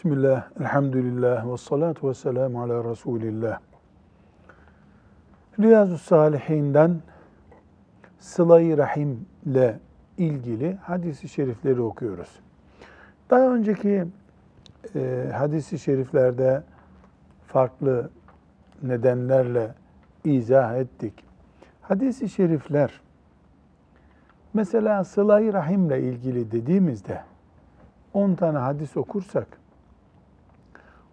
Bismillah, elhamdülillah ve salatu ve selamu ala Resulillah. Riyazu Salihinden Sıla-i Rahim ile ilgili hadisi şerifleri okuyoruz. Daha önceki e, hadisi şeriflerde farklı nedenlerle izah ettik. Hadisi şerifler mesela Sıla-i Rahim ile ilgili dediğimizde 10 tane hadis okursak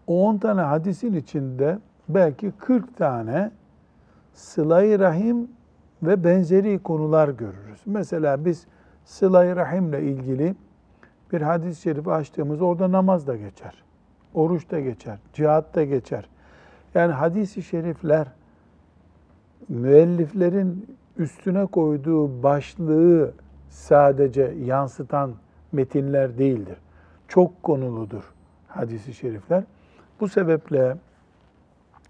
10 tane hadisin içinde belki 40 tane sıla-i rahim ve benzeri konular görürüz. Mesela biz sıla-i rahimle ilgili bir hadis-i şerif açtığımız orada namaz da geçer, oruç da geçer, cihat da geçer. Yani hadis-i şerifler müelliflerin üstüne koyduğu başlığı sadece yansıtan metinler değildir. Çok konuludur hadis-i şerifler. Bu sebeple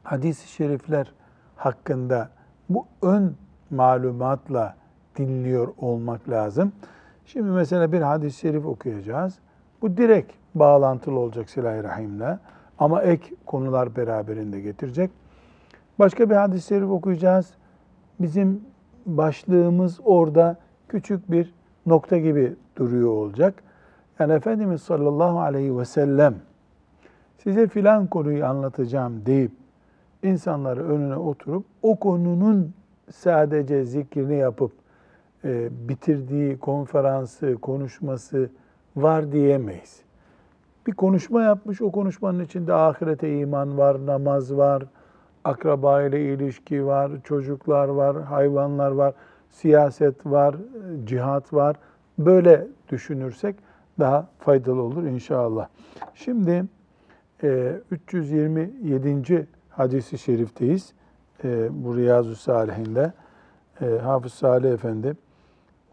hadis-i şerifler hakkında bu ön malumatla dinliyor olmak lazım. Şimdi mesela bir hadis-i şerif okuyacağız. Bu direkt bağlantılı olacak silah-i rahimle ama ek konular beraberinde getirecek. Başka bir hadis-i şerif okuyacağız. Bizim başlığımız orada küçük bir nokta gibi duruyor olacak. Yani Efendimiz sallallahu aleyhi ve sellem size filan konuyu anlatacağım deyip insanları önüne oturup o konunun sadece zikrini yapıp e, bitirdiği konferansı, konuşması var diyemeyiz. Bir konuşma yapmış, o konuşmanın içinde ahirete iman var, namaz var, akraba ile ilişki var, çocuklar var, hayvanlar var, siyaset var, cihat var. Böyle düşünürsek daha faydalı olur inşallah. Şimdi 327. E, hadisi şerifteyiz. E, bu Riyazu Salihinde. E, Hafız Salih Efendi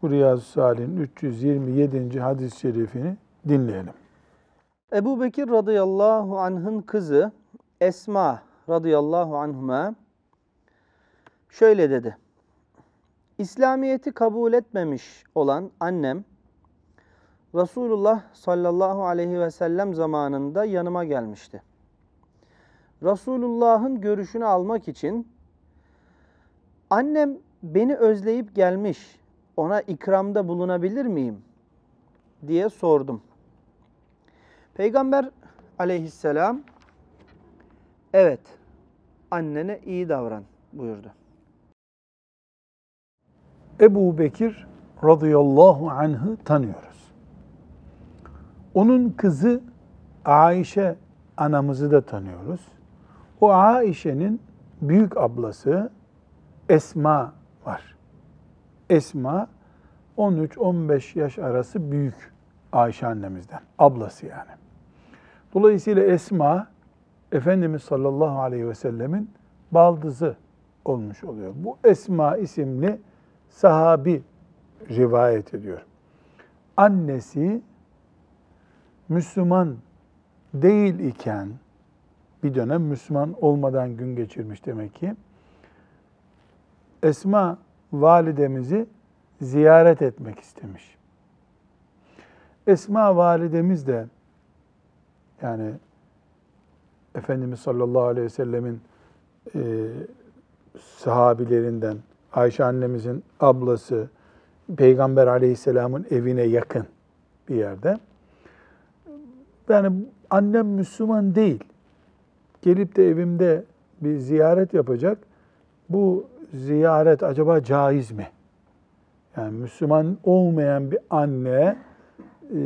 bu Riyazu Salih'in 327. hadis-i şerifini dinleyelim. Ebu Bekir radıyallahu anh'ın kızı Esma radıyallahu anhuma şöyle dedi. İslamiyet'i kabul etmemiş olan annem Resulullah sallallahu aleyhi ve sellem zamanında yanıma gelmişti. Resulullah'ın görüşünü almak için annem beni özleyip gelmiş, ona ikramda bulunabilir miyim diye sordum. Peygamber aleyhisselam evet annene iyi davran buyurdu. Ebu Bekir radıyallahu anh'ı tanıyoruz. Onun kızı Aişe anamızı da tanıyoruz. O Aişe'nin büyük ablası Esma var. Esma 13-15 yaş arası büyük Ayşe annemizden. Ablası yani. Dolayısıyla Esma Efendimiz sallallahu aleyhi ve sellemin baldızı olmuş oluyor. Bu Esma isimli sahabi rivayet ediyor. Annesi Müslüman değil iken bir dönem Müslüman olmadan gün geçirmiş demek ki. Esma validemizi ziyaret etmek istemiş. Esma validemiz de yani Efendimiz sallallahu aleyhi ve sellemin e, sahabilerinden Ayşe annemizin ablası Peygamber aleyhisselamın evine yakın bir yerde. Yani annem Müslüman değil. Gelip de evimde bir ziyaret yapacak. Bu ziyaret acaba caiz mi? Yani Müslüman olmayan bir anne e,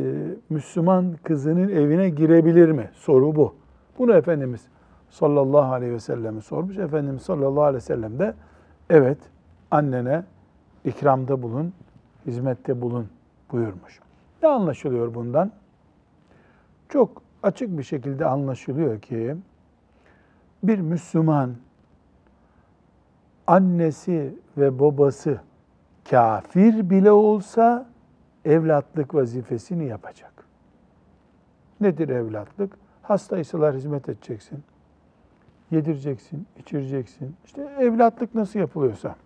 Müslüman kızının evine girebilir mi? Soru bu. Bunu Efendimiz sallallahu aleyhi ve selleme sormuş. Efendimiz sallallahu aleyhi ve sellem de evet annene ikramda bulun, hizmette bulun buyurmuş. Ne anlaşılıyor bundan? Çok açık bir şekilde anlaşılıyor ki bir Müslüman annesi ve babası kafir bile olsa evlatlık vazifesini yapacak. Nedir evlatlık? Hastaysalar hizmet edeceksin. Yedireceksin, içireceksin. İşte evlatlık nasıl yapılıyorsa.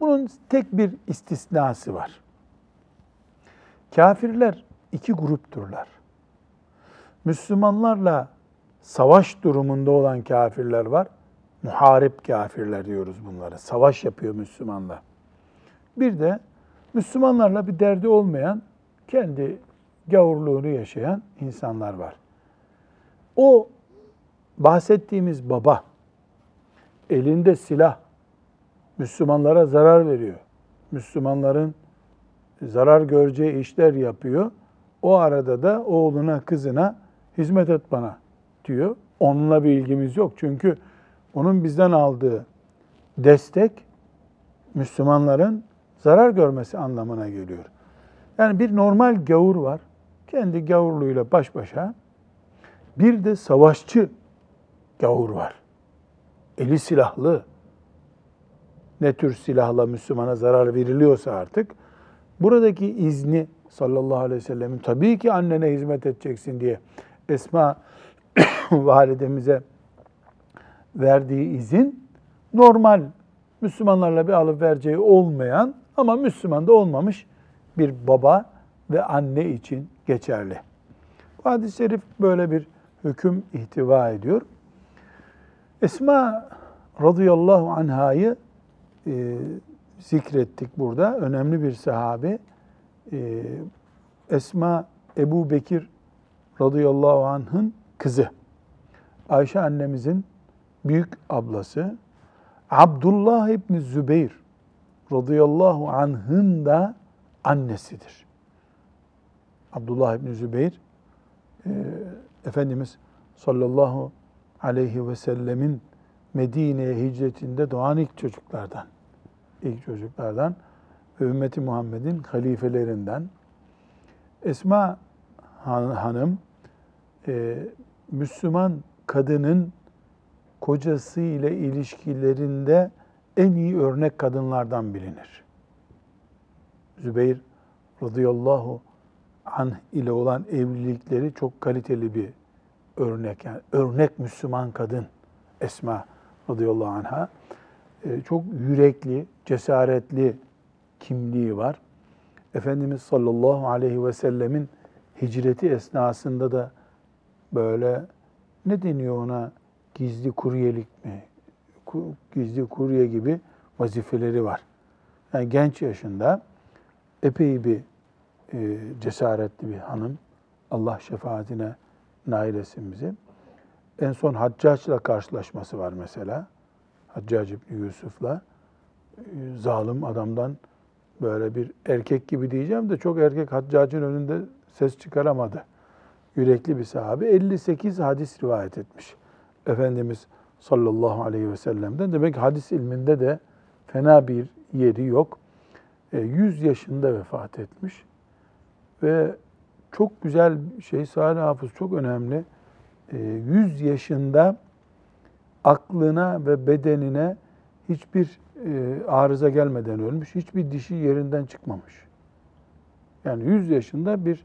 Bunun tek bir istisnası var. Kafirler iki grupturlar. Müslümanlarla savaş durumunda olan kafirler var. Muharip kafirler diyoruz bunlara. Savaş yapıyor Müslümanlar. Bir de Müslümanlarla bir derdi olmayan, kendi gavurluğunu yaşayan insanlar var. O bahsettiğimiz baba elinde silah Müslümanlara zarar veriyor. Müslümanların zarar göreceği işler yapıyor. O arada da oğluna, kızına hizmet et bana diyor. Onunla bir ilgimiz yok. Çünkü onun bizden aldığı destek Müslümanların zarar görmesi anlamına geliyor. Yani bir normal gavur var. Kendi gavurluğuyla baş başa. Bir de savaşçı gavur var. Eli silahlı. Ne tür silahla Müslümana zarar veriliyorsa artık buradaki izni sallallahu aleyhi ve sellemin tabii ki annene hizmet edeceksin diye Esma validemize verdiği izin normal Müslümanlarla bir alıp vereceği olmayan ama Müslüman da olmamış bir baba ve anne için geçerli. Bu hadis-i şerif böyle bir hüküm ihtiva ediyor. Esma radıyallahu anhayı e, zikrettik burada. Önemli bir sahabe. E, Esma Ebu Bekir radıyallahu anh'ın kızı. Ayşe annemizin büyük ablası. Abdullah İbni Zübeyir radıyallahu anh'ın da annesidir. Abdullah İbni Zübeyir, e, Efendimiz sallallahu aleyhi ve sellemin Medine'ye hicretinde doğan ilk çocuklardan. ilk çocuklardan ümmeti Muhammed'in halifelerinden. Esma Han- Hanım, e, Müslüman kadının kocası ile ilişkilerinde en iyi örnek kadınlardan bilinir. Zübeyir radıyallahu anh ile olan evlilikleri çok kaliteli bir örnek. Yani örnek Müslüman kadın Esma radıyallahu anha. Ee, çok yürekli, cesaretli kimliği var. Efendimiz sallallahu aleyhi ve sellemin hicreti esnasında da böyle ne deniyor ona gizli kuryelik mi? Gizli kurye gibi vazifeleri var. Yani genç yaşında epey bir e, cesaretli bir hanım. Allah şefaatine nail etsin bizi. En son Haccac'la karşılaşması var mesela. Haccac İbni Yusuf'la. E, Zalim adamdan böyle bir erkek gibi diyeceğim de çok erkek Haccac'ın önünde ses çıkaramadı. Yürekli bir sahabe. 58 hadis rivayet etmiş. Efendimiz sallallahu aleyhi ve sellem'den. Demek hadis ilminde de fena bir yeri yok. E, 100 yaşında vefat etmiş. Ve çok güzel şey, Salih Hafız çok önemli. E, 100 yaşında aklına ve bedenine hiçbir e, arıza gelmeden ölmüş, hiçbir dişi yerinden çıkmamış. Yani 100 yaşında bir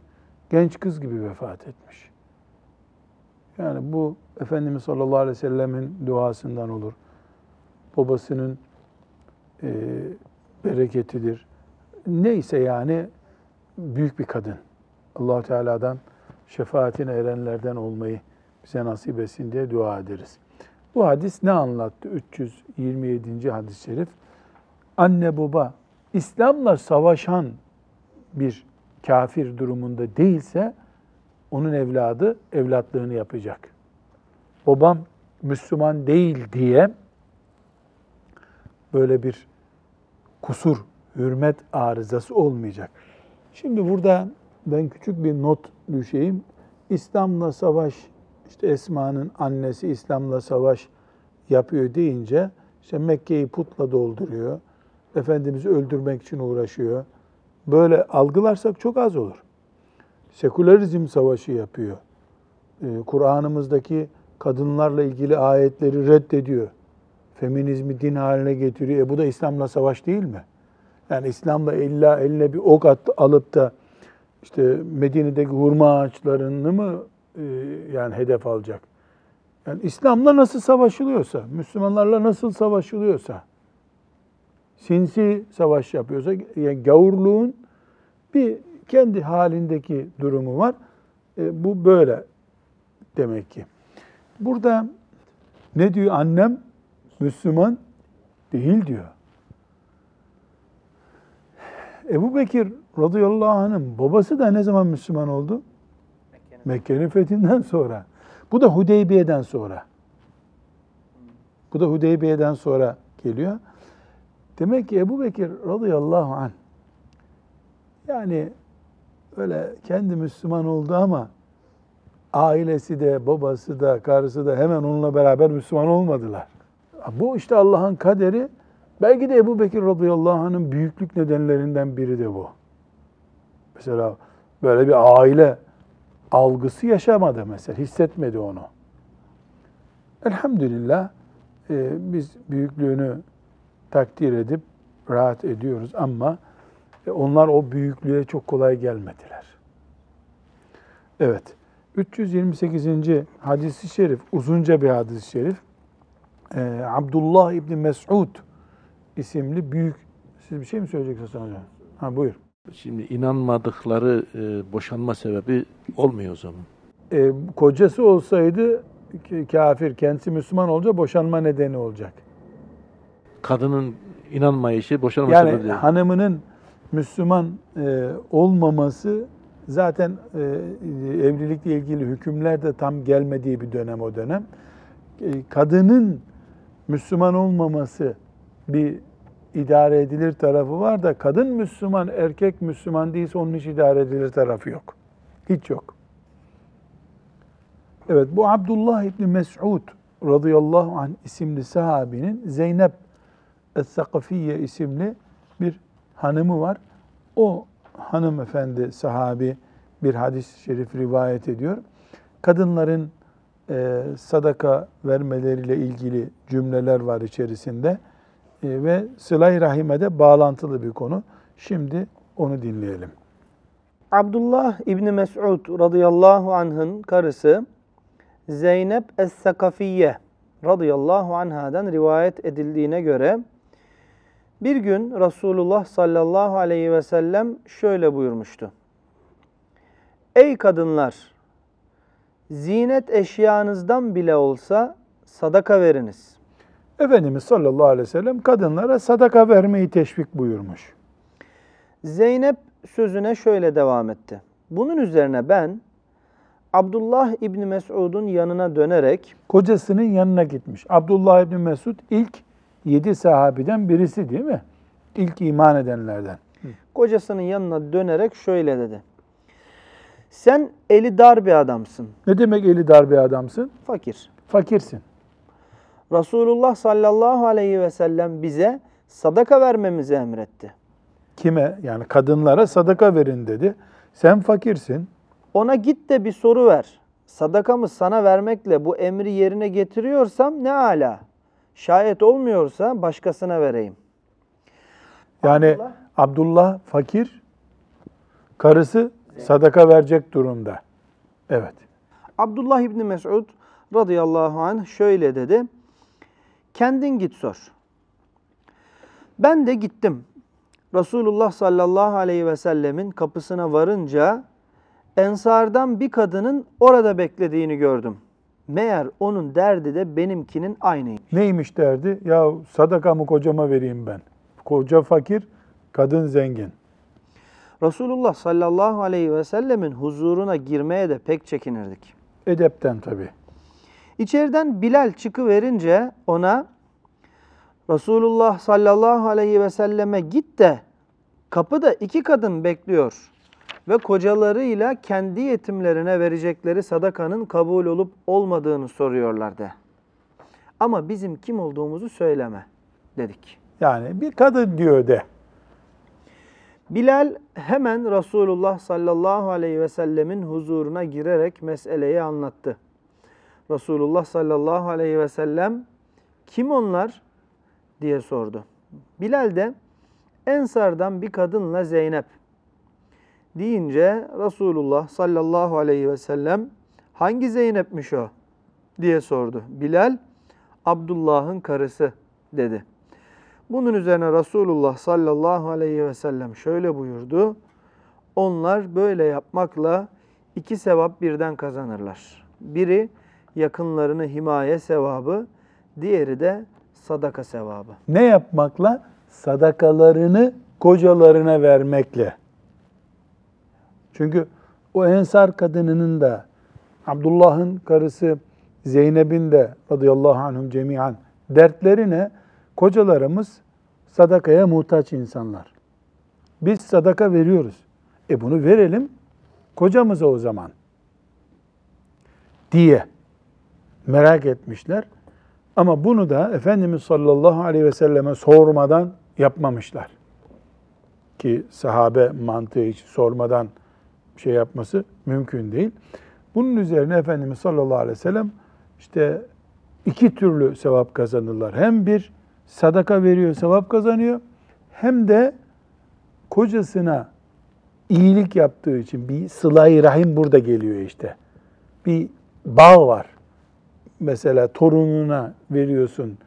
genç kız gibi vefat etmiş. Yani bu Efendimiz sallallahu aleyhi ve sellemin duasından olur. Babasının e, bereketidir. Neyse yani büyük bir kadın. allah Teala'dan şefaatine erenlerden olmayı bize nasip etsin diye dua ederiz. Bu hadis ne anlattı? 327. hadis-i şerif. Anne baba İslam'la savaşan bir kafir durumunda değilse onun evladı evlatlığını yapacak. Babam Müslüman değil diye böyle bir kusur, hürmet arızası olmayacak. Şimdi burada ben küçük bir not düşeyim. İslam'la savaş, işte Esma'nın annesi İslam'la savaş yapıyor deyince işte Mekke'yi putla dolduruyor. Efendimiz'i öldürmek için uğraşıyor. Böyle algılarsak çok az olur. Sekülerizm savaşı yapıyor. Ee, Kur'an'ımızdaki kadınlarla ilgili ayetleri reddediyor. Feminizmi din haline getiriyor. E bu da İslam'la savaş değil mi? Yani İslam'la illa eline bir ok at, alıp da işte Medine'deki hurma ağaçlarını mı e, yani hedef alacak? Yani İslam'la nasıl savaşılıyorsa, Müslümanlarla nasıl savaşılıyorsa, sinsi savaş yapıyorsa, yani gavurluğun bir kendi halindeki durumu var. E, bu böyle demek ki. Burada ne diyor annem? Müslüman değil diyor. Ebu Bekir radıyallahu anh'ın babası da ne zaman Müslüman oldu? Mekke'nin fethinden sonra. Bu da Hudeybiye'den sonra. Bu da Hudeybiye'den sonra geliyor. Demek ki Ebu Bekir radıyallahu anh yani öyle kendi Müslüman oldu ama ailesi de, babası da, karısı da hemen onunla beraber Müslüman olmadılar. Bu işte Allah'ın kaderi. Belki de Ebu Bekir radıyallahu anh'ın büyüklük nedenlerinden biri de bu. Mesela böyle bir aile algısı yaşamadı mesela, hissetmedi onu. Elhamdülillah e, biz büyüklüğünü takdir edip rahat ediyoruz ama e, onlar o büyüklüğe çok kolay gelmediler. Evet. 328. hadisi şerif, uzunca bir hadis-i şerif. Ee, Abdullah İbni Mes'ud isimli büyük, siz bir şey mi söyleyeceksiniz Hasan Hocam? Ha buyur. Şimdi inanmadıkları e, boşanma sebebi olmuyor o zaman. Ee, kocası olsaydı kafir, kendisi Müslüman olunca boşanma nedeni olacak. Kadının inanmayışı boşanma Yani sebebi hanımının Müslüman e, olmaması zaten e, evlilikle ilgili hükümler de tam gelmediği bir dönem o dönem. E, kadının Müslüman olmaması bir idare edilir tarafı var da kadın Müslüman, erkek Müslüman değilse onun hiç idare edilir tarafı yok. Hiç yok. Evet bu Abdullah İbni Mes'ud radıyallahu anh isimli sahabinin Zeynep Es-Sakafiye isimli bir hanımı var. O hanımefendi sahabi bir hadis-i şerif rivayet ediyor. Kadınların e, sadaka vermeleriyle ilgili cümleler var içerisinde E, ve sıla-i rahime de bağlantılı bir konu. Şimdi onu dinleyelim. Abdullah İbni Mes'ud radıyallahu anh'ın karısı Zeynep Es-Sakafiye radıyallahu anhadan rivayet edildiğine göre bir gün Resulullah sallallahu aleyhi ve sellem şöyle buyurmuştu. Ey kadınlar! Zinet eşyanızdan bile olsa sadaka veriniz. Efendimiz sallallahu aleyhi ve sellem kadınlara sadaka vermeyi teşvik buyurmuş. Zeynep sözüne şöyle devam etti. Bunun üzerine ben Abdullah İbni Mes'ud'un yanına dönerek Kocasının yanına gitmiş. Abdullah İbni Mesud ilk yedi sahabiden birisi değil mi? İlk iman edenlerden. kocasının yanına dönerek şöyle dedi. Sen eli dar bir adamsın, Ne demek eli dar bir adamsın? fakir. Fakirsin. Resulullah sallallahu aleyhi ve sellem bize sadaka vermemizi emretti. Kime? Yani kadınlara sadaka verin dedi. Sen fakirsin. Ona git de bir soru ver. Sadakamı sana vermekle bu emri yerine getiriyorsam ne ala. Şayet olmuyorsa başkasına vereyim. Yani Abdullah. Abdullah, fakir, karısı sadaka verecek durumda. Evet. Abdullah İbni Mes'ud radıyallahu anh şöyle dedi. Kendin git sor. Ben de gittim. Resulullah sallallahu aleyhi ve sellemin kapısına varınca ensardan bir kadının orada beklediğini gördüm. Meğer onun derdi de benimkinin aynıymış. Neymiş derdi? Ya sadakamı kocama vereyim ben. Koca fakir, kadın zengin. Resulullah sallallahu aleyhi ve sellemin huzuruna girmeye de pek çekinirdik. Edepten tabii. İçeriden Bilal çıkıverince ona Resulullah sallallahu aleyhi ve selleme git de kapıda iki kadın bekliyor ve kocalarıyla kendi yetimlerine verecekleri sadakanın kabul olup olmadığını soruyorlar de. Ama bizim kim olduğumuzu söyleme dedik. Yani bir kadın diyor de. Bilal hemen Resulullah sallallahu aleyhi ve sellemin huzuruna girerek meseleyi anlattı. Resulullah sallallahu aleyhi ve sellem kim onlar diye sordu. Bilal de Ensardan bir kadınla Zeynep deyince Resulullah sallallahu aleyhi ve sellem hangi Zeynep'miş o diye sordu. Bilal Abdullah'ın karısı dedi. Bunun üzerine Resulullah sallallahu aleyhi ve sellem şöyle buyurdu. Onlar böyle yapmakla iki sevap birden kazanırlar. Biri yakınlarını himaye sevabı, diğeri de sadaka sevabı. Ne yapmakla? Sadakalarını kocalarına vermekle. Çünkü o ensar kadınının da Abdullah'ın karısı Zeynep'in de radıyallahu anhum cemiyan dertleri ne? Kocalarımız sadakaya muhtaç insanlar. Biz sadaka veriyoruz. E bunu verelim kocamıza o zaman diye merak etmişler. Ama bunu da Efendimiz sallallahu aleyhi ve selleme sormadan yapmamışlar. Ki sahabe mantığı hiç sormadan şey yapması mümkün değil. Bunun üzerine Efendimiz sallallahu aleyhi ve sellem işte iki türlü sevap kazanırlar. Hem bir sadaka veriyor, sevap kazanıyor. Hem de kocasına iyilik yaptığı için bir sıla-i rahim burada geliyor işte. Bir bağ var. Mesela torununa veriyorsun,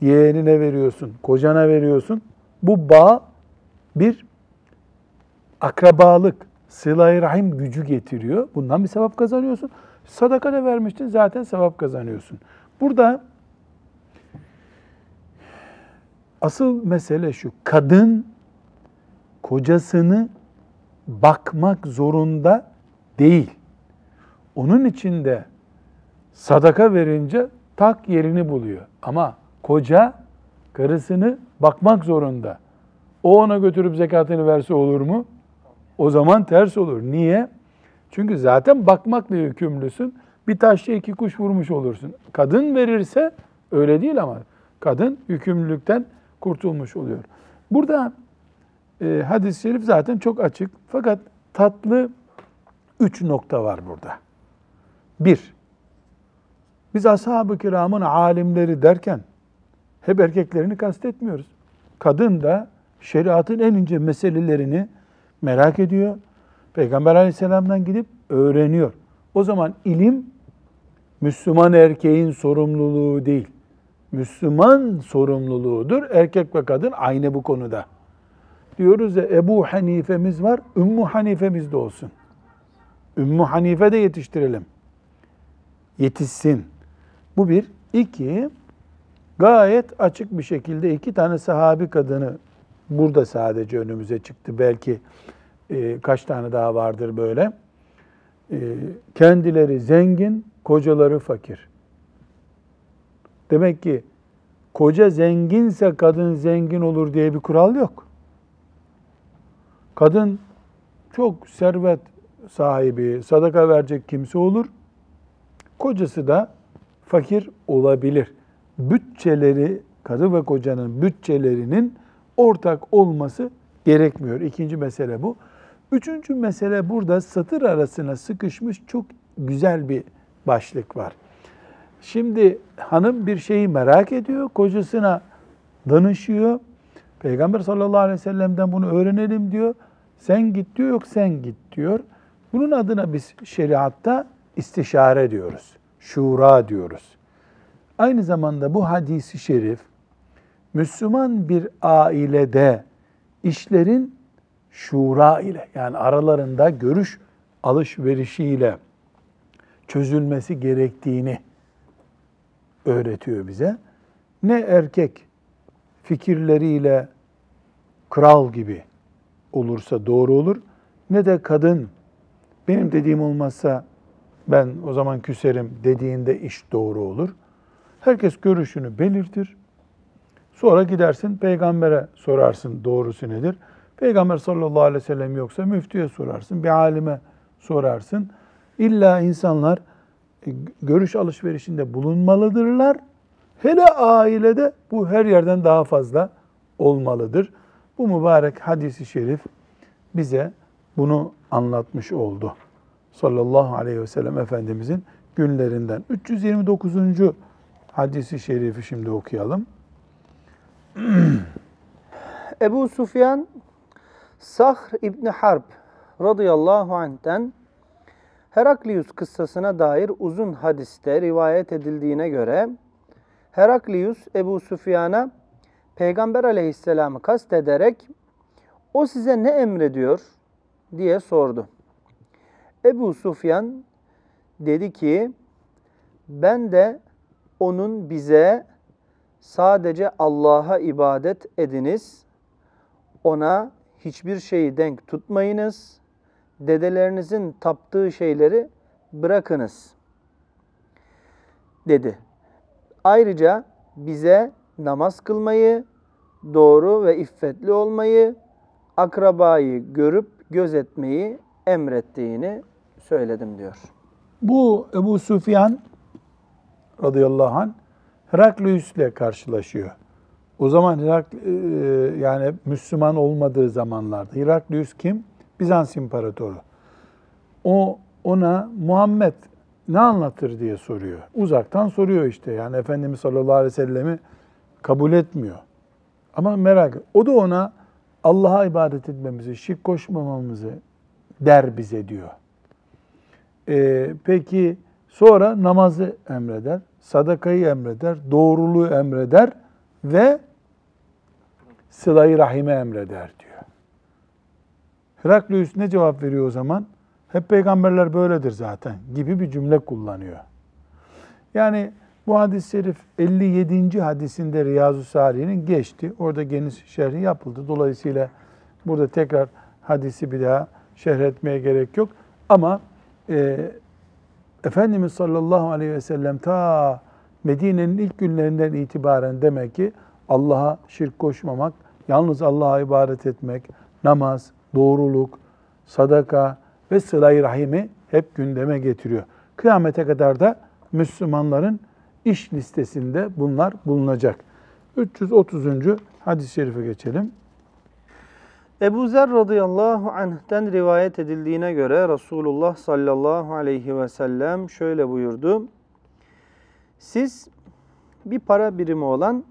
yeğenine veriyorsun, kocana veriyorsun. Bu bağ bir akrabalık, sıla-i rahim gücü getiriyor. Bundan bir sevap kazanıyorsun. Sadaka da vermiştin zaten sevap kazanıyorsun. Burada asıl mesele şu. Kadın kocasını bakmak zorunda değil. Onun için de sadaka verince tak yerini buluyor. Ama koca karısını bakmak zorunda. O ona götürüp zekatını verse olur mu? O zaman ters olur. Niye? Çünkü zaten bakmakla yükümlüsün. Bir taşla iki kuş vurmuş olursun. Kadın verirse öyle değil ama kadın yükümlülükten kurtulmuş oluyor. Burada e, hadis-i şerif zaten çok açık. Fakat tatlı üç nokta var burada. Bir, biz ashab-ı kiramın alimleri derken hep erkeklerini kastetmiyoruz. Kadın da şeriatın en ince meselelerini merak ediyor. Peygamber aleyhisselamdan gidip öğreniyor. O zaman ilim Müslüman erkeğin sorumluluğu değil. Müslüman sorumluluğudur. Erkek ve kadın aynı bu konuda. Diyoruz ya Ebu Hanife'miz var, Ümmü Hanife'miz de olsun. Ümmü Hanife de yetiştirelim. Yetişsin. Bu bir. İki, gayet açık bir şekilde iki tane sahabi kadını burada sadece önümüze çıktı. Belki e, kaç tane daha vardır böyle. E, kendileri zengin, kocaları fakir. Demek ki koca zenginse kadın zengin olur diye bir kural yok. Kadın çok servet sahibi, sadaka verecek kimse olur. Kocası da fakir olabilir. Bütçeleri, kadın ve kocanın bütçelerinin ortak olması gerekmiyor. İkinci mesele bu. Üçüncü mesele burada satır arasına sıkışmış çok güzel bir başlık var. Şimdi hanım bir şeyi merak ediyor, kocasına danışıyor. Peygamber sallallahu aleyhi ve sellem'den bunu öğrenelim diyor. Sen git diyor, yok sen git diyor. Bunun adına biz şeriatta istişare diyoruz. Şura diyoruz. Aynı zamanda bu hadisi şerif Müslüman bir ailede işlerin şura ile yani aralarında görüş alışverişiyle çözülmesi gerektiğini öğretiyor bize. Ne erkek fikirleriyle kral gibi olursa doğru olur ne de kadın benim dediğim olmazsa ben o zaman küserim dediğinde iş doğru olur. Herkes görüşünü belirtir. Sonra gidersin peygambere sorarsın doğrusu nedir? Peygamber sallallahu aleyhi ve sellem yoksa müftüye sorarsın, bir alime sorarsın. İlla insanlar e, görüş alışverişinde bulunmalıdırlar. Hele ailede bu her yerden daha fazla olmalıdır. Bu mübarek hadisi şerif bize bunu anlatmış oldu. Sallallahu aleyhi ve sellem Efendimizin günlerinden. 329. hadisi şerifi şimdi okuyalım. Ebu Sufyan Sahr İbni Harb radıyallahu anh'ten Heraklius kıssasına dair uzun hadiste rivayet edildiğine göre Heraklius Ebu Sufyan'a Peygamber aleyhisselamı kastederek o size ne emrediyor diye sordu. Ebu Sufyan dedi ki ben de onun bize sadece Allah'a ibadet ediniz. Ona hiçbir şeyi denk tutmayınız. Dedelerinizin taptığı şeyleri bırakınız dedi. Ayrıca bize namaz kılmayı, doğru ve iffetli olmayı, akrabayı görüp gözetmeyi emrettiğini söyledim diyor. Bu Ebu Süfyan radıyallahu anh Heraklius ile karşılaşıyor. O zaman Herak, e, yani Müslüman olmadığı zamanlarda. Heraklius kim? Bizans imparatoru. O ona Muhammed ne anlatır diye soruyor. Uzaktan soruyor işte. Yani Efendimiz sallallahu aleyhi ve sellemi kabul etmiyor. Ama merak O da ona Allah'a ibadet etmemizi, şirk koşmamamızı der bize diyor. Ee, peki sonra namazı emreder, sadakayı emreder, doğruluğu emreder ve sıla-i rahime emreder diyor. Heraklius ne cevap veriyor o zaman? Hep peygamberler böyledir zaten gibi bir cümle kullanıyor. Yani bu hadis-i şerif 57. hadisinde Riyazu Salih'in geçti. Orada geniş şerhi yapıldı. Dolayısıyla burada tekrar hadisi bir daha şerh etmeye gerek yok. Ama e, Efendimiz sallallahu aleyhi ve sellem ta Medine'nin ilk günlerinden itibaren demek ki Allah'a şirk koşmamak, yalnız Allah'a ibadet etmek, namaz, doğruluk, sadaka ve sıla-i rahimi hep gündeme getiriyor. Kıyamete kadar da Müslümanların iş listesinde bunlar bulunacak. 330. hadis-i şerife geçelim. Ebu Zer radıyallahu anh'ten rivayet edildiğine göre Resulullah sallallahu aleyhi ve sellem şöyle buyurdu. Siz bir para birimi olan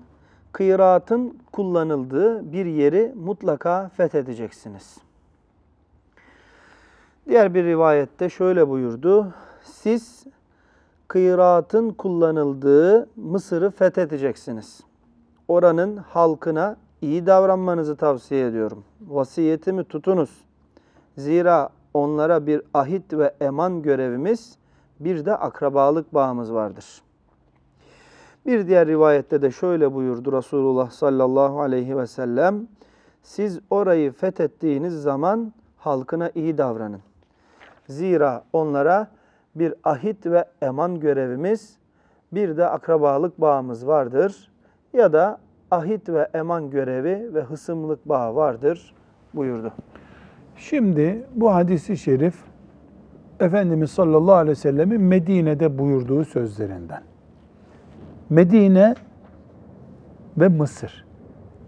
kıyraatın kullanıldığı bir yeri mutlaka fethedeceksiniz. Diğer bir rivayette şöyle buyurdu. Siz kıyraatın kullanıldığı Mısır'ı fethedeceksiniz. Oranın halkına iyi davranmanızı tavsiye ediyorum. Vasiyetimi tutunuz. Zira onlara bir ahit ve eman görevimiz, bir de akrabalık bağımız vardır. Bir diğer rivayette de şöyle buyurdu Resulullah sallallahu aleyhi ve sellem. Siz orayı fethettiğiniz zaman halkına iyi davranın. Zira onlara bir ahit ve eman görevimiz, bir de akrabalık bağımız vardır. Ya da ahit ve eman görevi ve hısımlık bağı vardır buyurdu. Şimdi bu hadisi şerif Efendimiz sallallahu aleyhi ve sellemin Medine'de buyurduğu sözlerinden. Medine ve Mısır.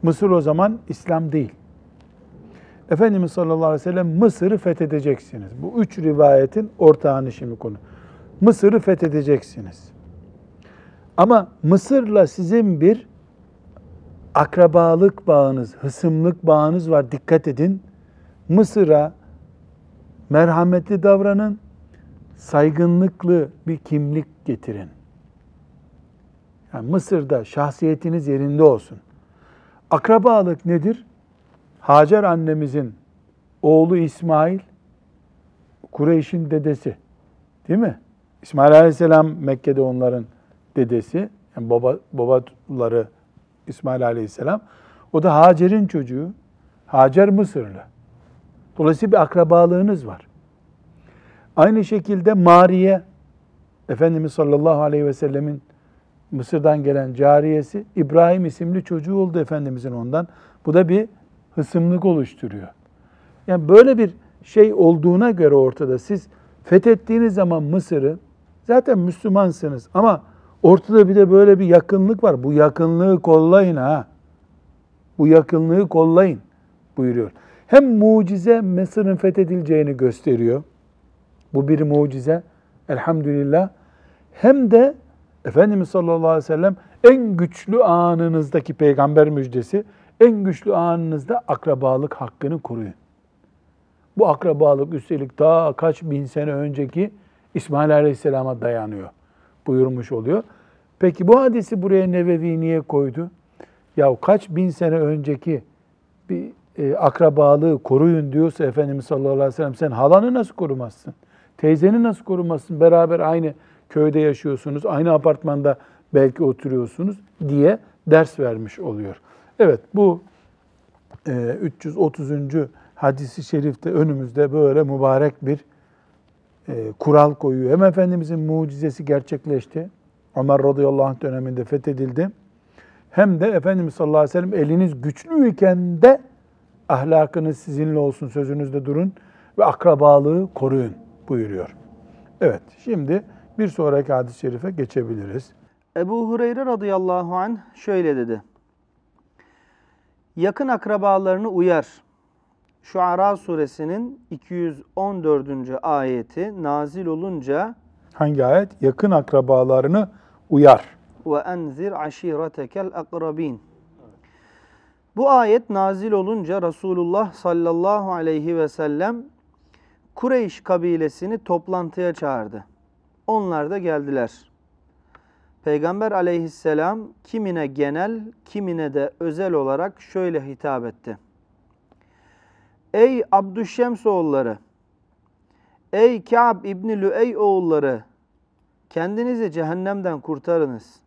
Mısır o zaman İslam değil. Efendimiz sallallahu aleyhi ve sellem Mısır'ı fethedeceksiniz. Bu üç rivayetin ortağını şimdi konu. Mısır'ı fethedeceksiniz. Ama Mısır'la sizin bir akrabalık bağınız, hısımlık bağınız var. Dikkat edin. Mısır'a merhametli davranın, saygınlıklı bir kimlik getirin. Yani Mısır'da şahsiyetiniz yerinde olsun. Akrabalık nedir? Hacer annemizin oğlu İsmail, Kureyş'in dedesi. Değil mi? İsmail Aleyhisselam Mekke'de onların dedesi. Yani baba, babaları İsmail Aleyhisselam. O da Hacer'in çocuğu. Hacer Mısırlı. Dolayısıyla bir akrabalığınız var. Aynı şekilde Mariye, Efendimiz sallallahu aleyhi ve sellemin Mısır'dan gelen cariyesi İbrahim isimli çocuğu oldu Efendimizin ondan. Bu da bir hısımlık oluşturuyor. Yani böyle bir şey olduğuna göre ortada siz fethettiğiniz zaman Mısır'ı zaten Müslümansınız ama ortada bir de böyle bir yakınlık var. Bu yakınlığı kollayın ha. Bu yakınlığı kollayın buyuruyor. Hem mucize Mısır'ın fethedileceğini gösteriyor. Bu bir mucize. Elhamdülillah. Hem de Efendimiz sallallahu aleyhi ve sellem en güçlü anınızdaki peygamber müjdesi, en güçlü anınızda akrabalık hakkını koruyun. Bu akrabalık üstelik daha kaç bin sene önceki İsmail Aleyhisselam'a dayanıyor buyurmuş oluyor. Peki bu hadisi buraya Nevevi niye koydu? Ya kaç bin sene önceki bir e, akrabalığı koruyun diyorsa Efendimiz sallallahu aleyhi ve sellem sen halanı nasıl korumazsın? Teyzeni nasıl korumazsın? Beraber aynı köyde yaşıyorsunuz, aynı apartmanda belki oturuyorsunuz diye ders vermiş oluyor. Evet bu e, 330. hadisi şerifte önümüzde böyle mübarek bir e, kural koyuyor. Hem Efendimizin mucizesi gerçekleşti. Ömer radıyallahu anh döneminde fethedildi. Hem de Efendimiz sallallahu aleyhi ve sellem eliniz güçlüyken de ahlakınız sizinle olsun, sözünüzde durun ve akrabalığı koruyun buyuruyor. Evet, şimdi bir sonraki hadis-i şerife geçebiliriz. Ebu Hureyre radıyallahu anh şöyle dedi. Yakın akrabalarını uyar. Şuara suresinin 214. ayeti nazil olunca Hangi ayet? Yakın akrabalarını uyar. ve enzir aşiretekel akrabin. Bu ayet nazil olunca Resulullah sallallahu aleyhi ve sellem Kureyş kabilesini toplantıya çağırdı. Onlar da geldiler. Peygamber aleyhisselam kimine genel, kimine de özel olarak şöyle hitap etti. Ey Abdüşşems oğulları, ey Ka'b İbni Lüey oğulları, kendinizi cehennemden kurtarınız.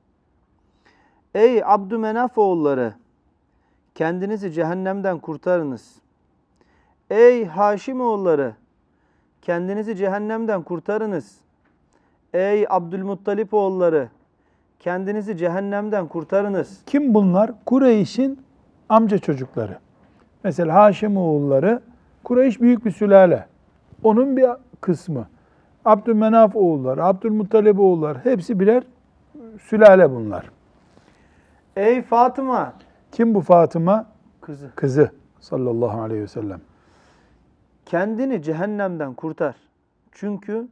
Ey Abdümenaf oğulları, kendinizi cehennemden kurtarınız. Ey Haşim oğulları, kendinizi cehennemden kurtarınız. Ey Abdülmuttalip oğulları, kendinizi cehennemden kurtarınız. Kim bunlar? Kureyş'in amca çocukları. Mesela Haşim oğulları, Kureyş büyük bir sülale. Onun bir kısmı. Abdülmenaf oğulları, Abdülmuttalip oğulları hepsi birer sülale bunlar. Ey Fatıma, Kim bu Fatıma? kızı, Kızı sallallahu aleyhi ve sellem. kendini cehennemden kurtar. Çünkü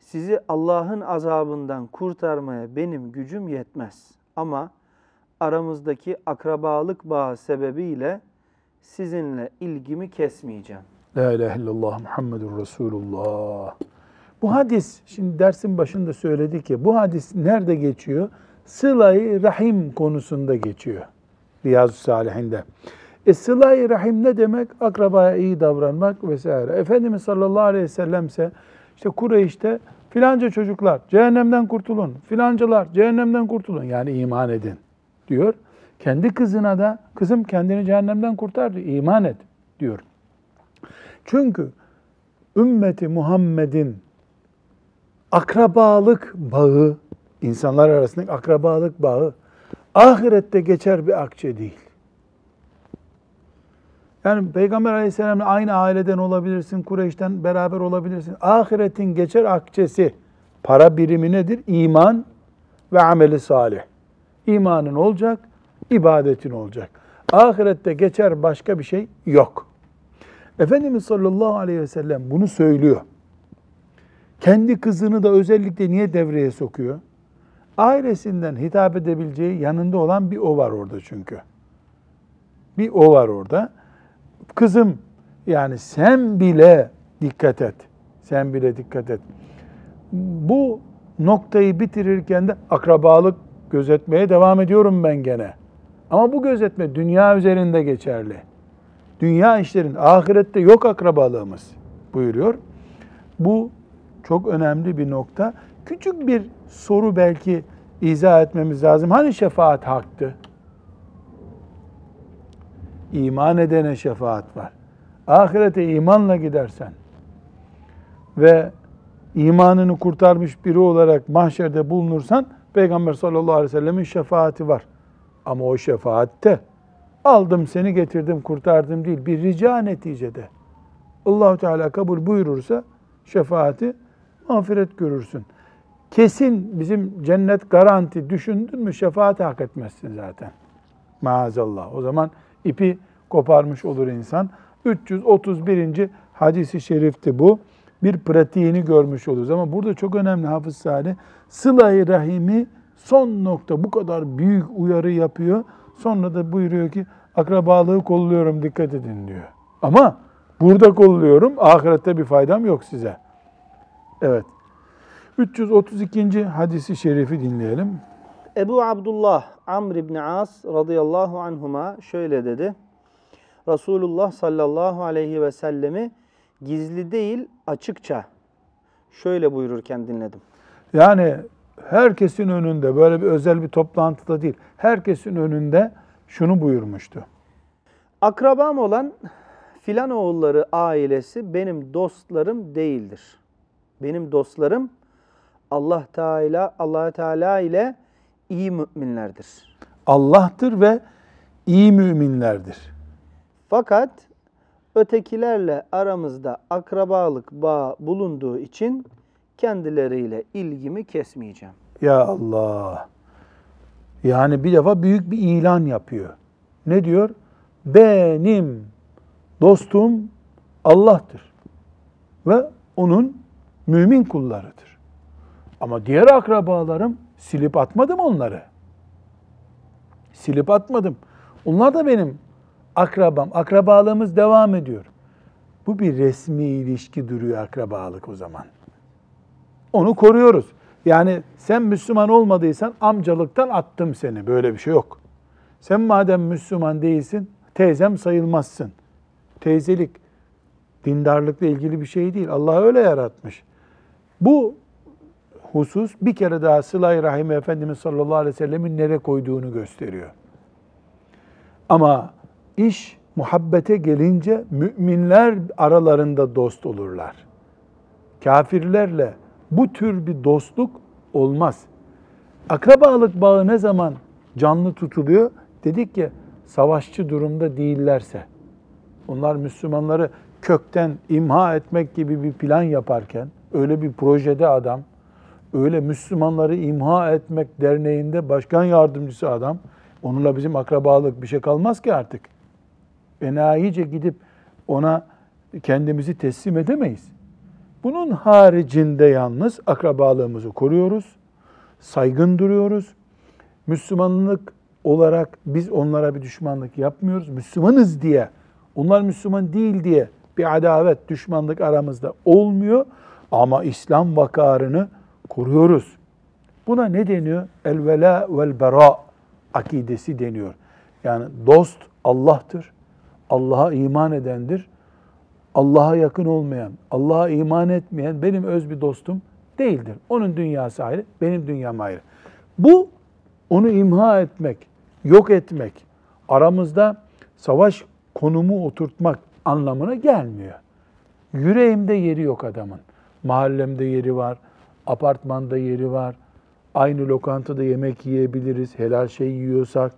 sizi Allah'ın azabından kurtarmaya benim gücüm yetmez. Ama aramızdaki akrabalık bağı sebebiyle sizinle ilgimi kesmeyeceğim. La ilahe illallah Muhammedur Resulullah. Bu hadis, şimdi dersin başında söyledik ya, bu hadis nerede geçiyor? Sıla-i Rahim konusunda geçiyor. Riyazu Salihinde. E sıla-i Rahim ne demek? Akrabaya iyi davranmak vesaire. Efendimiz sallallahu aleyhi ve sellem ise işte Kureyş'te filanca çocuklar cehennemden kurtulun, filancalar cehennemden kurtulun yani iman edin diyor. Kendi kızına da kızım kendini cehennemden kurtardı, iman et diyor. Çünkü ümmeti Muhammed'in akrabalık bağı, insanlar arasındaki akrabalık bağı ahirette geçer bir akçe değil. Yani Peygamber Aleyhisselam'la aynı aileden olabilirsin, Kureyş'ten beraber olabilirsin. Ahiretin geçer akçesi, para birimi nedir? İman ve ameli salih. İmanın olacak, ibadetin olacak. Ahirette geçer başka bir şey yok. Efendimiz sallallahu aleyhi ve sellem bunu söylüyor. Kendi kızını da özellikle niye devreye sokuyor? Ailesinden hitap edebileceği yanında olan bir o var orada çünkü. Bir o var orada. Kızım yani sen bile dikkat et. Sen bile dikkat et. Bu noktayı bitirirken de akrabalık gözetmeye devam ediyorum ben gene. Ama bu gözetme dünya üzerinde geçerli. Dünya işlerin ahirette yok akrabalığımız buyuruyor. Bu çok önemli bir nokta. Küçük bir soru belki izah etmemiz lazım. Hani şefaat haktı? İman edene şefaat var. Ahirete imanla gidersen ve imanını kurtarmış biri olarak mahşerde bulunursan Peygamber sallallahu aleyhi ve sellemin şefaati var. Ama o şefaatte aldım seni getirdim kurtardım değil bir rica neticede. Allahu Teala kabul buyurursa şefaati mağfiret görürsün. Kesin bizim cennet garanti düşündün mü şefaat hak etmezsin zaten. Maazallah. O zaman ipi koparmış olur insan. 331. hadisi şerifti bu. Bir pratiğini görmüş oluruz. Ama burada çok önemli Hafız Salih. Sıla-i Rahim'i son nokta bu kadar büyük uyarı yapıyor. Sonra da buyuruyor ki akrabalığı kolluyorum dikkat edin diyor. Ama burada kolluyorum ahirette bir faydam yok size. Evet. 332. hadisi şerifi dinleyelim. Ebu Abdullah Amr ibn As radıyallahu anhuma şöyle dedi. Resulullah sallallahu aleyhi ve sellemi gizli değil açıkça şöyle buyururken dinledim. Yani herkesin önünde böyle bir özel bir toplantıda değil. Herkesin önünde şunu buyurmuştu. Akrabam olan filan oğulları ailesi benim dostlarım değildir. Benim dostlarım Allah Teala Allah Teala ile iyi müminlerdir. Allah'tır ve iyi müminlerdir. Fakat ötekilerle aramızda akrabalık bağı bulunduğu için kendileriyle ilgimi kesmeyeceğim. Ya Allah. Yani bir defa büyük bir ilan yapıyor. Ne diyor? Benim dostum Allah'tır. Ve onun mümin kullarıdır. Ama diğer akrabalarım silip atmadım onları. Silip atmadım. Onlar da benim akrabam. Akrabalığımız devam ediyor. Bu bir resmi ilişki duruyor akrabalık o zaman. Onu koruyoruz. Yani sen Müslüman olmadıysan amcalıktan attım seni. Böyle bir şey yok. Sen madem Müslüman değilsin, teyzem sayılmazsın. Teyzelik dindarlıkla ilgili bir şey değil. Allah öyle yaratmış. Bu husus bir kere daha Sıla-i Rahim Efendimiz sallallahu aleyhi ve sellemin nereye koyduğunu gösteriyor. Ama iş muhabbete gelince müminler aralarında dost olurlar. Kafirlerle bu tür bir dostluk olmaz. Akrabalık bağı ne zaman canlı tutuluyor? Dedik ki savaşçı durumda değillerse, onlar Müslümanları kökten imha etmek gibi bir plan yaparken, öyle bir projede adam, öyle Müslümanları imha etmek derneğinde başkan yardımcısı adam, onunla bizim akrabalık bir şey kalmaz ki artık. Enayice gidip ona kendimizi teslim edemeyiz. Bunun haricinde yalnız akrabalığımızı koruyoruz, saygın duruyoruz. Müslümanlık olarak biz onlara bir düşmanlık yapmıyoruz. Müslümanız diye, onlar Müslüman değil diye bir adavet, düşmanlık aramızda olmuyor. Ama İslam vakarını koruyoruz. Buna ne deniyor? El vela vel bera akidesi deniyor. Yani dost Allah'tır. Allah'a iman edendir. Allah'a yakın olmayan, Allah'a iman etmeyen benim öz bir dostum değildir. Onun dünyası ayrı, benim dünyam ayrı. Bu onu imha etmek, yok etmek, aramızda savaş konumu oturtmak anlamına gelmiyor. Yüreğimde yeri yok adamın. Mahallemde yeri var, apartmanda yeri var. Aynı lokantada yemek yiyebiliriz, helal şey yiyorsak,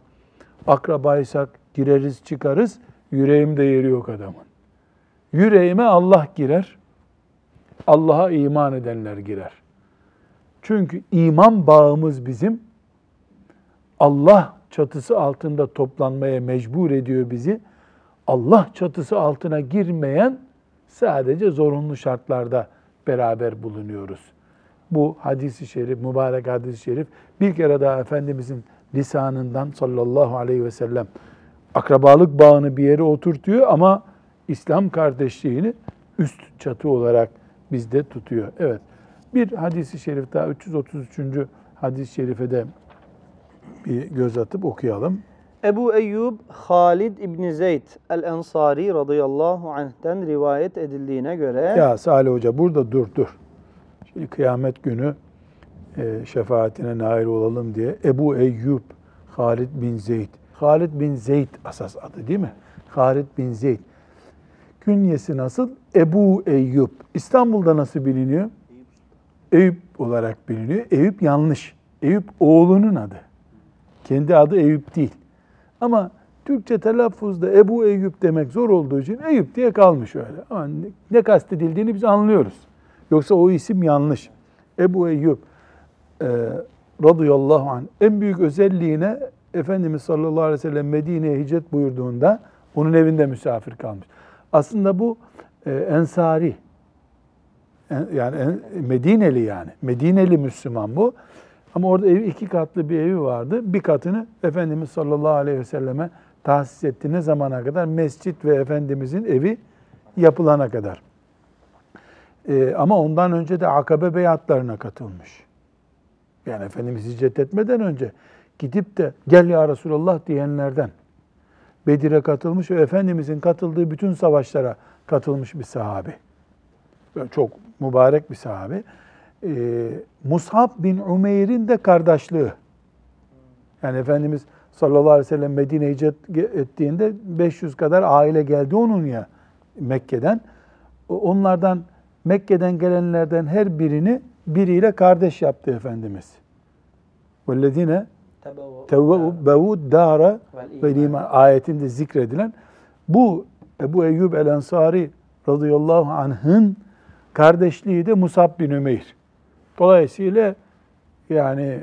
akrabaysak gireriz çıkarız. Yüreğimde yeri yok adamın. Yüreğime Allah girer. Allah'a iman edenler girer. Çünkü iman bağımız bizim Allah çatısı altında toplanmaya mecbur ediyor bizi. Allah çatısı altına girmeyen sadece zorunlu şartlarda beraber bulunuyoruz. Bu hadisi şerif, mübarek hadisi şerif bir kere daha Efendimizin lisanından sallallahu aleyhi ve sellem akrabalık bağını bir yere oturtuyor ama İslam kardeşliğini üst çatı olarak bizde tutuyor. Evet. Bir hadisi şerif daha 333. hadis-i şerife de bir göz atıp okuyalım. Ebu Eyyub Halid İbni Zeyd el-Ensari radıyallahu anh'ten rivayet edildiğine göre Ya Salih Hoca burada dur dur. Şimdi kıyamet günü e, şefaatine nail olalım diye Ebu Eyyub Halid bin Zeyd. Halid bin Zeyd asas adı değil mi? Halid bin Zeyd. Künyesi nasıl? Ebu Eyyub. İstanbul'da nasıl biliniyor? Eyüp olarak biliniyor. Eyüp yanlış. Eyüp oğlunun adı. Kendi adı Eyüp değil. Ama Türkçe telaffuzda Ebu Eyyub demek zor olduğu için Eyüp diye kalmış öyle. Ama ne kastedildiğini biz anlıyoruz. Yoksa o isim yanlış. Ebu Eyyub e, radıyallahu anh en büyük özelliğine Efendimiz sallallahu aleyhi ve sellem Medine'ye hicret buyurduğunda onun evinde misafir kalmış. Aslında bu e, ensari, en, yani en, Medineli yani. Medineli Müslüman bu. Ama orada ev, iki katlı bir evi vardı. Bir katını Efendimiz sallallahu aleyhi ve selleme tahsis etti. Ne zamana kadar? Mescit ve Efendimizin evi yapılana kadar. E, ama ondan önce de akabe beyatlarına katılmış. Yani Efendimiz hicret etmeden önce gidip de gel ya Resulallah diyenlerden. Bedir'e katılmış ve Efendimizin katıldığı bütün savaşlara katılmış bir sahabi. Çok mübarek bir sahabe. Ee, Mus'ab bin Umeyr'in de kardeşliği. Yani Efendimiz sallallahu aleyhi ve sellem Medine hicret ettiğinde 500 kadar aile geldi onun ya Mekke'den. O- Onlardan Mekke'den gelenlerden her birini biriyle kardeş yaptı Efendimiz. وَالَّذِينَ tevbe'u dara ve iman ayetinde zikredilen bu Ebu Eyyub el Ensari radıyallahu anh'ın kardeşliği de Musab bin Ümeyr. Dolayısıyla yani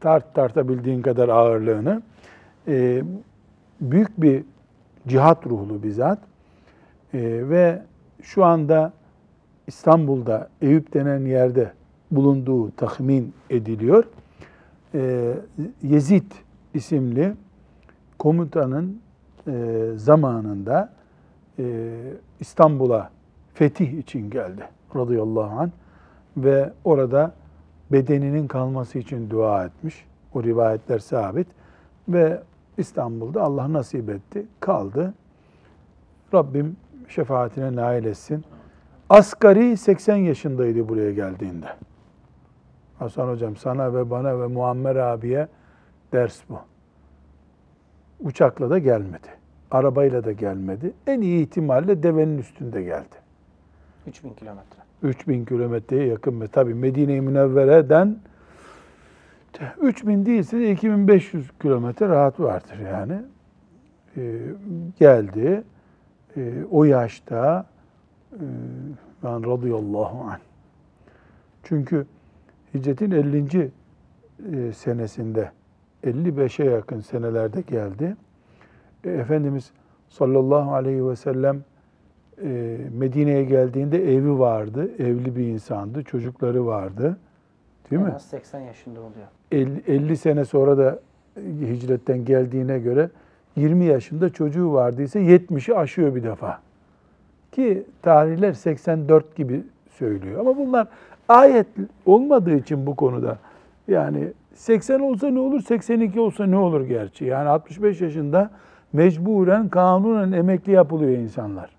tart tartabildiğin kadar ağırlığını e, büyük bir cihat ruhlu bir zat E, ve şu anda İstanbul'da Eyüp denen yerde bulunduğu tahmin ediliyor. E, Yezid isimli komutanın e, zamanında e, İstanbul'a fetih için geldi radıyallahu anh ve orada bedeninin kalması için dua etmiş. O rivayetler sabit ve İstanbul'da Allah nasip etti, kaldı. Rabbim şefaatine nail etsin. Asgari 80 yaşındaydı buraya geldiğinde. Hasan hocam sana ve bana ve Muammer abiye ders bu. Uçakla da gelmedi. Arabayla da gelmedi. En iyi ihtimalle devenin üstünde geldi. 3000 kilometre. 3000 kilometreye yakın ve tabi Medine-i Münevvere'den 3000 değilse de 2500 kilometre rahat vardır yani. Ee, geldi. Ee, o yaşta e, ben radıyallahu anh. Çünkü hicretin 50. e, senesinde 55'e yakın senelerde geldi. E, Efendimiz sallallahu aleyhi ve sellem e, Medine'ye geldiğinde evi vardı. Evli bir insandı. Çocukları vardı. Değil mi? 80 yaşında oluyor. 50, 50 sene sonra da hicretten geldiğine göre 20 yaşında çocuğu vardıysa 70'i aşıyor bir defa. Ki tarihler 84 gibi söylüyor. Ama bunlar ayet olmadığı için bu konuda yani 80 olsa ne olur, 82 olsa ne olur gerçi. Yani 65 yaşında mecburen kanunen emekli yapılıyor insanlar.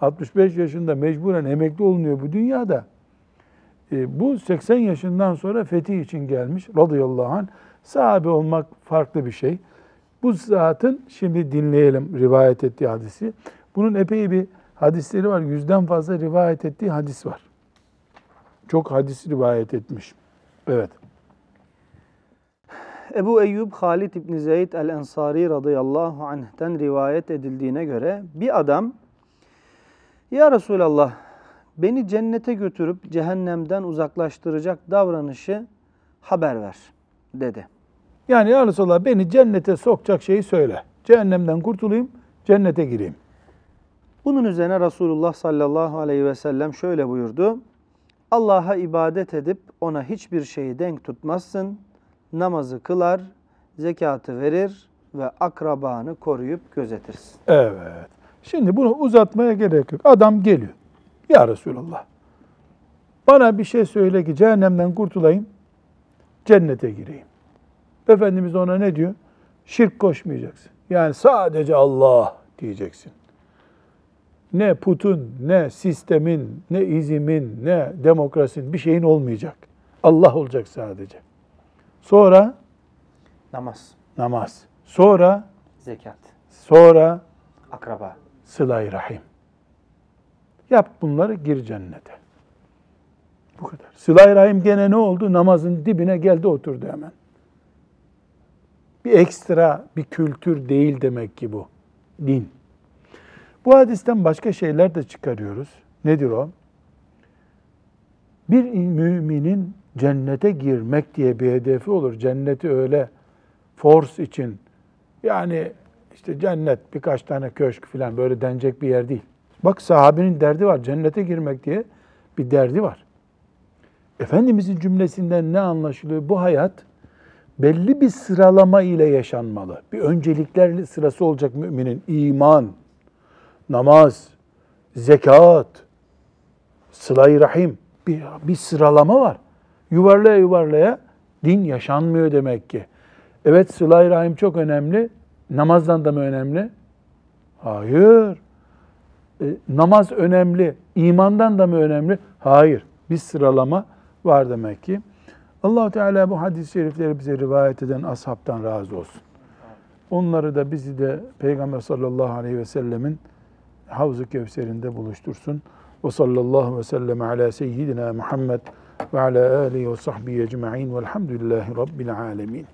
65 yaşında mecburen emekli olunuyor bu dünyada. E, bu 80 yaşından sonra fetih için gelmiş radıyallahu anh. Sahabe olmak farklı bir şey. Bu zatın şimdi dinleyelim rivayet ettiği hadisi. Bunun epey bir hadisleri var. Yüzden fazla rivayet ettiği hadis var. Çok hadis rivayet etmiş. Evet. Ebu Eyyub Halid İbni Zeyd el-Ensari radıyallahu anh'ten rivayet edildiğine göre bir adam Ya Resulallah beni cennete götürüp cehennemden uzaklaştıracak davranışı haber ver dedi. Yani ya Resulallah beni cennete sokacak şeyi söyle. Cehennemden kurtulayım, cennete gireyim. Bunun üzerine Resulullah sallallahu aleyhi ve sellem şöyle buyurdu. Allah'a ibadet edip ona hiçbir şeyi denk tutmazsın. Namazı kılar, zekatı verir ve akrabanı koruyup gözetirsin. Evet. Şimdi bunu uzatmaya gerek yok. Adam geliyor. Ya Resulallah. Bana bir şey söyle ki cehennemden kurtulayım, cennete gireyim. Efendimiz ona ne diyor? Şirk koşmayacaksın. Yani sadece Allah diyeceksin. Ne putun, ne sistemin, ne izimin, ne demokrasinin bir şeyin olmayacak. Allah olacak sadece. Sonra Namaz, namaz. Sonra, zekat, sonra akraba. sıla-i rahim. Yap bunları gir cennete. Bu kadar. Sıla-i rahim gene ne oldu? Namazın dibine geldi oturdu hemen. Bir ekstra bir kültür değil demek ki bu. Din. Bu hadisten başka şeyler de çıkarıyoruz. Nedir o? Bir müminin cennete girmek diye bir hedefi olur. Cenneti öyle force için yani işte cennet birkaç tane köşk falan böyle denecek bir yer değil. Bak sahabenin derdi var. Cennete girmek diye bir derdi var. Efendimizin cümlesinden ne anlaşılıyor? Bu hayat belli bir sıralama ile yaşanmalı. Bir öncelikler sırası olacak müminin. İman, namaz, zekat, sıla-i rahim. Bir, bir sıralama var. Yuvarlaya yuvarlaya din yaşanmıyor demek ki. Evet sıla-i rahim çok önemli. Namazdan da mı önemli? Hayır. e, namaz önemli, imandan da mı önemli? Hayır. Bir sıralama var demek ki. Allahu Teala bu hadis-i şerifleri bize rivayet eden ashabtan razı olsun. Onları da bizi de Peygamber sallallahu aleyhi ve sellemin Havz-ı Kevser'inde buluştursun. Ve sallallahu ve sellem ala seyyidina Muhammed ve ala alihi ve sahbihi ecma'in velhamdülillahi rabbil alemin.